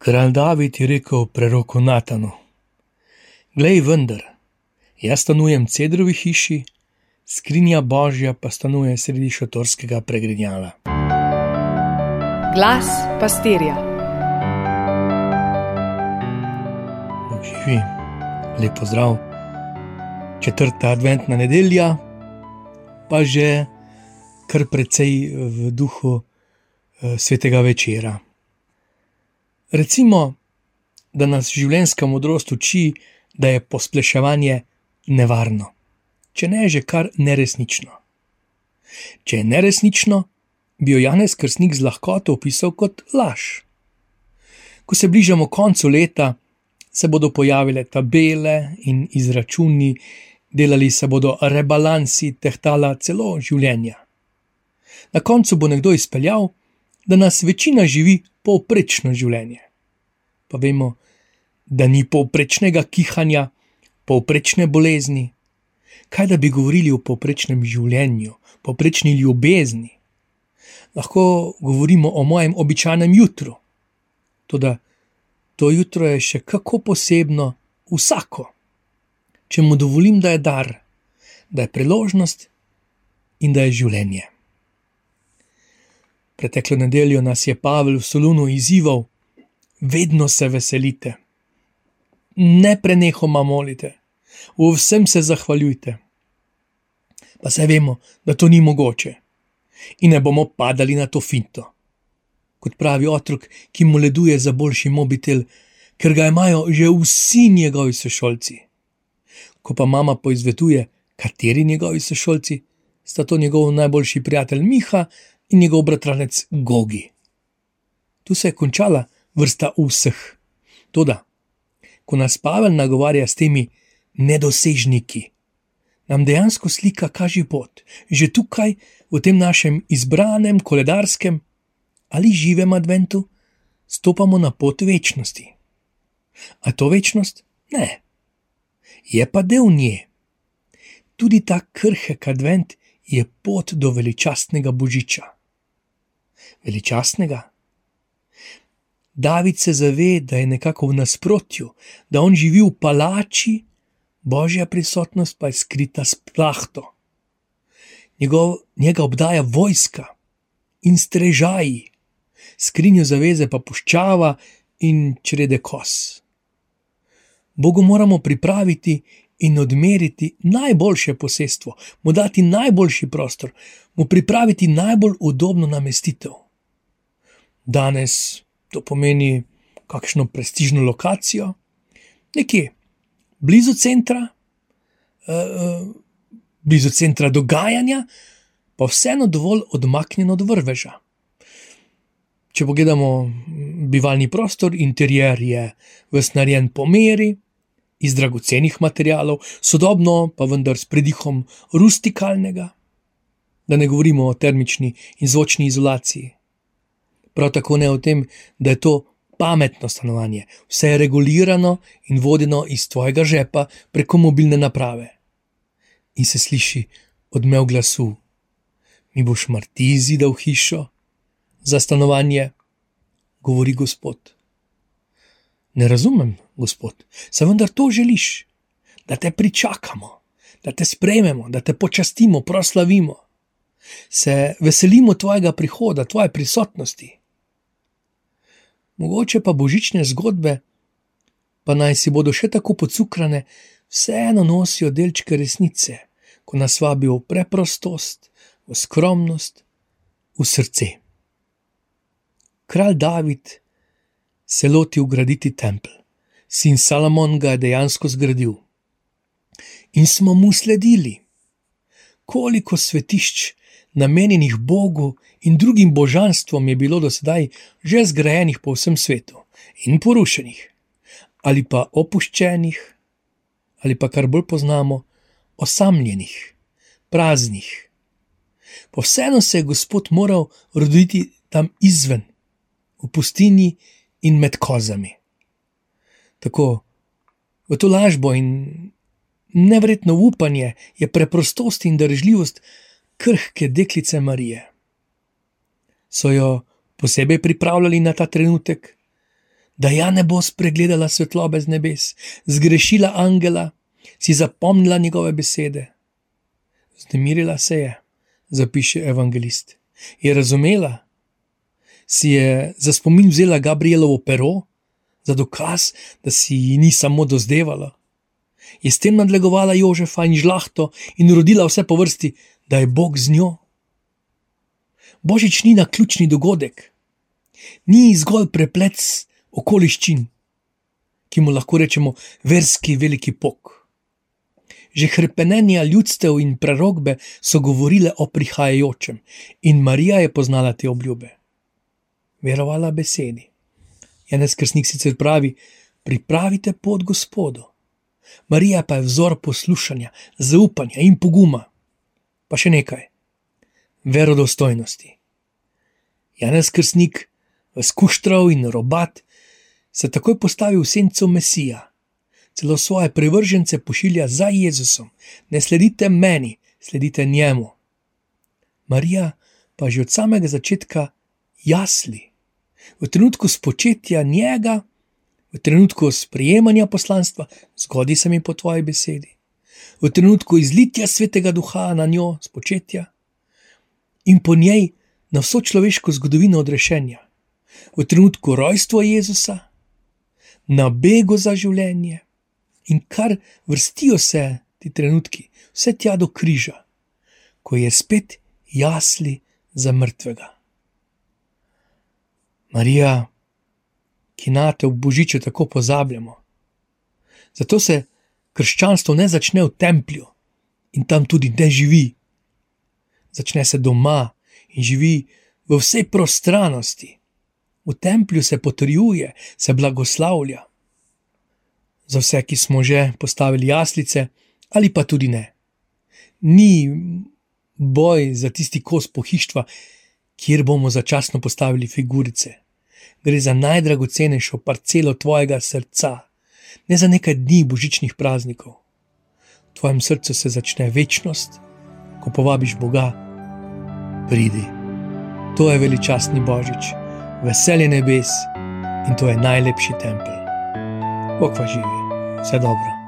Kralj David je rekel preroku Natanu: Glej, vendar, jaz stanujem v cedrovi hiši, skrinja božja pa stanuje sredi šotorskega pregrinjala. Glas pastirja. Bog živi, lepo zdrav. Četrta adventna nedelja, pa že kar precej v duhu eh, svetega večera. Recimo, da nas življenjska modrost uči, da je pospleševanje nevarno, če ne že kar neresnično. Če je neresnično, bi jo Janez Krsnik z lahkoto opisal kot laž. Ko se bližamo koncu leta, se bodo pojavile tabele in izračuni, delali se bodo rebalansi, tehtala celo življenja. Na koncu bo nekdo izpeljal, da nas večina živi povprečno življenje. Pa vemo, da ni povprečnega kihanja, povprečne bolezni. Kaj da bi govorili o povprečnem življenju, povprečni ljubezni? Lahko govorimo o mojem običajnem jutru. Toda to jutro je še kako posebno vsako, če mu dovolim, da je dar, da je priložnost in da je življenje. Preteklo nedeljo nas je Pavel v Solunu izzival: vedno se veselite, ne prenehoma molite, v vsem se zahvaljujte. Pa se vemo, da to ni mogoče in ne bomo padali na to finto. Kot pravi otrok, ki mu leduje za boljši mobitel, ker ga imajo že vsi njegovi sošolci. Ko pa mama poizvetuje, kateri njegovi sošolci, sta to njegov najboljši prijatelj Miha in njegov bratranec Gogi. Tu se je končala vrsta vseh. Toda, ko nas Pavel nagovarja s temi nedosežniki, nam dejansko slika kaže pot, že tukaj, v tem našem izbranem koledarskem ali živem adventu, stopamo na pot večnosti. A to večnost? Ne. Je pa del nje. Tudi ta krhek advent je pot do veličastnega božiča. Veličastnega? David se zave, da je nekako v nasprotju, da on živi v palači, božja prisotnost pa je skrita s plahto. Njegov, njega obdaja vojska in strežaji, skrinjo zaveze pa puščava in črede kos. Bogu moramo pripraviti in odmeriti najboljše posestvo, mu dati najboljši prostor, mu pripraviti najbolj udobno namestitev. Danes to pomeni kakšno prestižno lokacijo, nekje blizu centra, uh, blizu centra dogajanja, pa vseeno dovolj odmaknjeno od vrveža. Če pogledamo bivalni prostor, interijer je vsnarjen po meri, iz dragocenih materijalov, sodobno pa vendar s predihom rustikalnega, da ne govorimo o termični in zvočni izolaciji. Prav tako ne o tem, da je to pametno stanovanje, vse je regulirano in vodeno iz tvojega žepa preko mobilne naprave. In se sliši odmev glasu: Mi boš marti zidal hišo za stanovanje, govori Gospod. Ne razumem, Gospod, se vendar to želiš, da te pričakamo, da te sprejmemo, da te počastimo, proslavimo. Se veselimo tvojega prihoda, tvoje prisotnosti mogoče pa božične zgodbe, pa naj si bodo še tako pocukrane, vseeno nosijo delčke resnice, ko nas vabijo v preprostost, v skromnost, v srce. Kralj David se loti ugraditi tempelj, sin Salomon ga je dejansko zgradil. In smo mu sledili, koliko svetišč namenjenih Bogu in drugim božanstvom je bilo do sedaj že zgrajenih po vsem svetu in porušenih, ali pa opuščenih, ali pa kar bolj poznamo, osamljenih, praznih. Po vseeno se je Gospod moral roditi tam izven, v pustini in med kozami. Tako v to lažbo in nevredno upanje je preprostost in držljivost krhke deklice Marije. So jo posebej pripravljali na ta trenutek, da ja ne bo spregledala svetlobe z nebes, zgrešila angela, si zapomnila njegove besede. Znemirila se je, zapiše evangelist. Je razumela, si je za spomin vzela Gabrielovo pero, za dokaz, da si ji ni samo dozdevala. Je s tem nadlegovala Jožefa in žlahto in rodila vse po vrsti, da je Bog z njo. Božič ni na ključni dogodek, ni zgolj preplet okoliščin, ki mu lahko rečemo verski veliki pok. Že hrpenenja ljudstev in prerogbe so govorile o prihajajočem, in Marija je poznala te obljube. Verovala besedi. Janes Krsnik sicer pravi: Pripravite pot Gospodu. Marija pa je vzor poslušanja, zaupanja in poguma. Pa še nekaj: verodostojnosti. Janes Krsnik, skuštrav in robat, se takoj postavi v senco Mesija. Celo svoje privržence pošilja za Jezusom, ne sledite meni, sledite njemu. Marija pa že od samega začetka jasli. V trenutku spočetja njega, v trenutku sprejemanja poslanstva, zgodi se mi po tvoji besedi, v trenutku izlitja svetega duha na njo, spočetja in po njej na vso človeško zgodovino odrešenja, v trenutku rojstva Jezusa, na begu za življenje in kar vrstijo se ti trenutki, vse tja do križa, ko je spet jasli za mrtvega. Marija, ki na te v božiču tako pozabljamo. Zato se krščanstvo ne začne v templju in tam tudi ne živi. Začne se doma in živi v vsej prostranosti. V templju se potrjuje, se blagoslavlja. Za vse, ki smo že postavili jaslice, ali pa tudi ne. Ni boj za tisti kos pohištva, kjer bomo začasno postavili figurice. Gre za najdragocenejšo parcelo tvojega srca, ne za nekaj dni božičnih praznikov. V tvojem srcu se začne večnost, ko povabiš Boga, pridi. To je veličastni božič, veselje nebes in to je najlepši tempelj. Bog pa živi, vse dobro.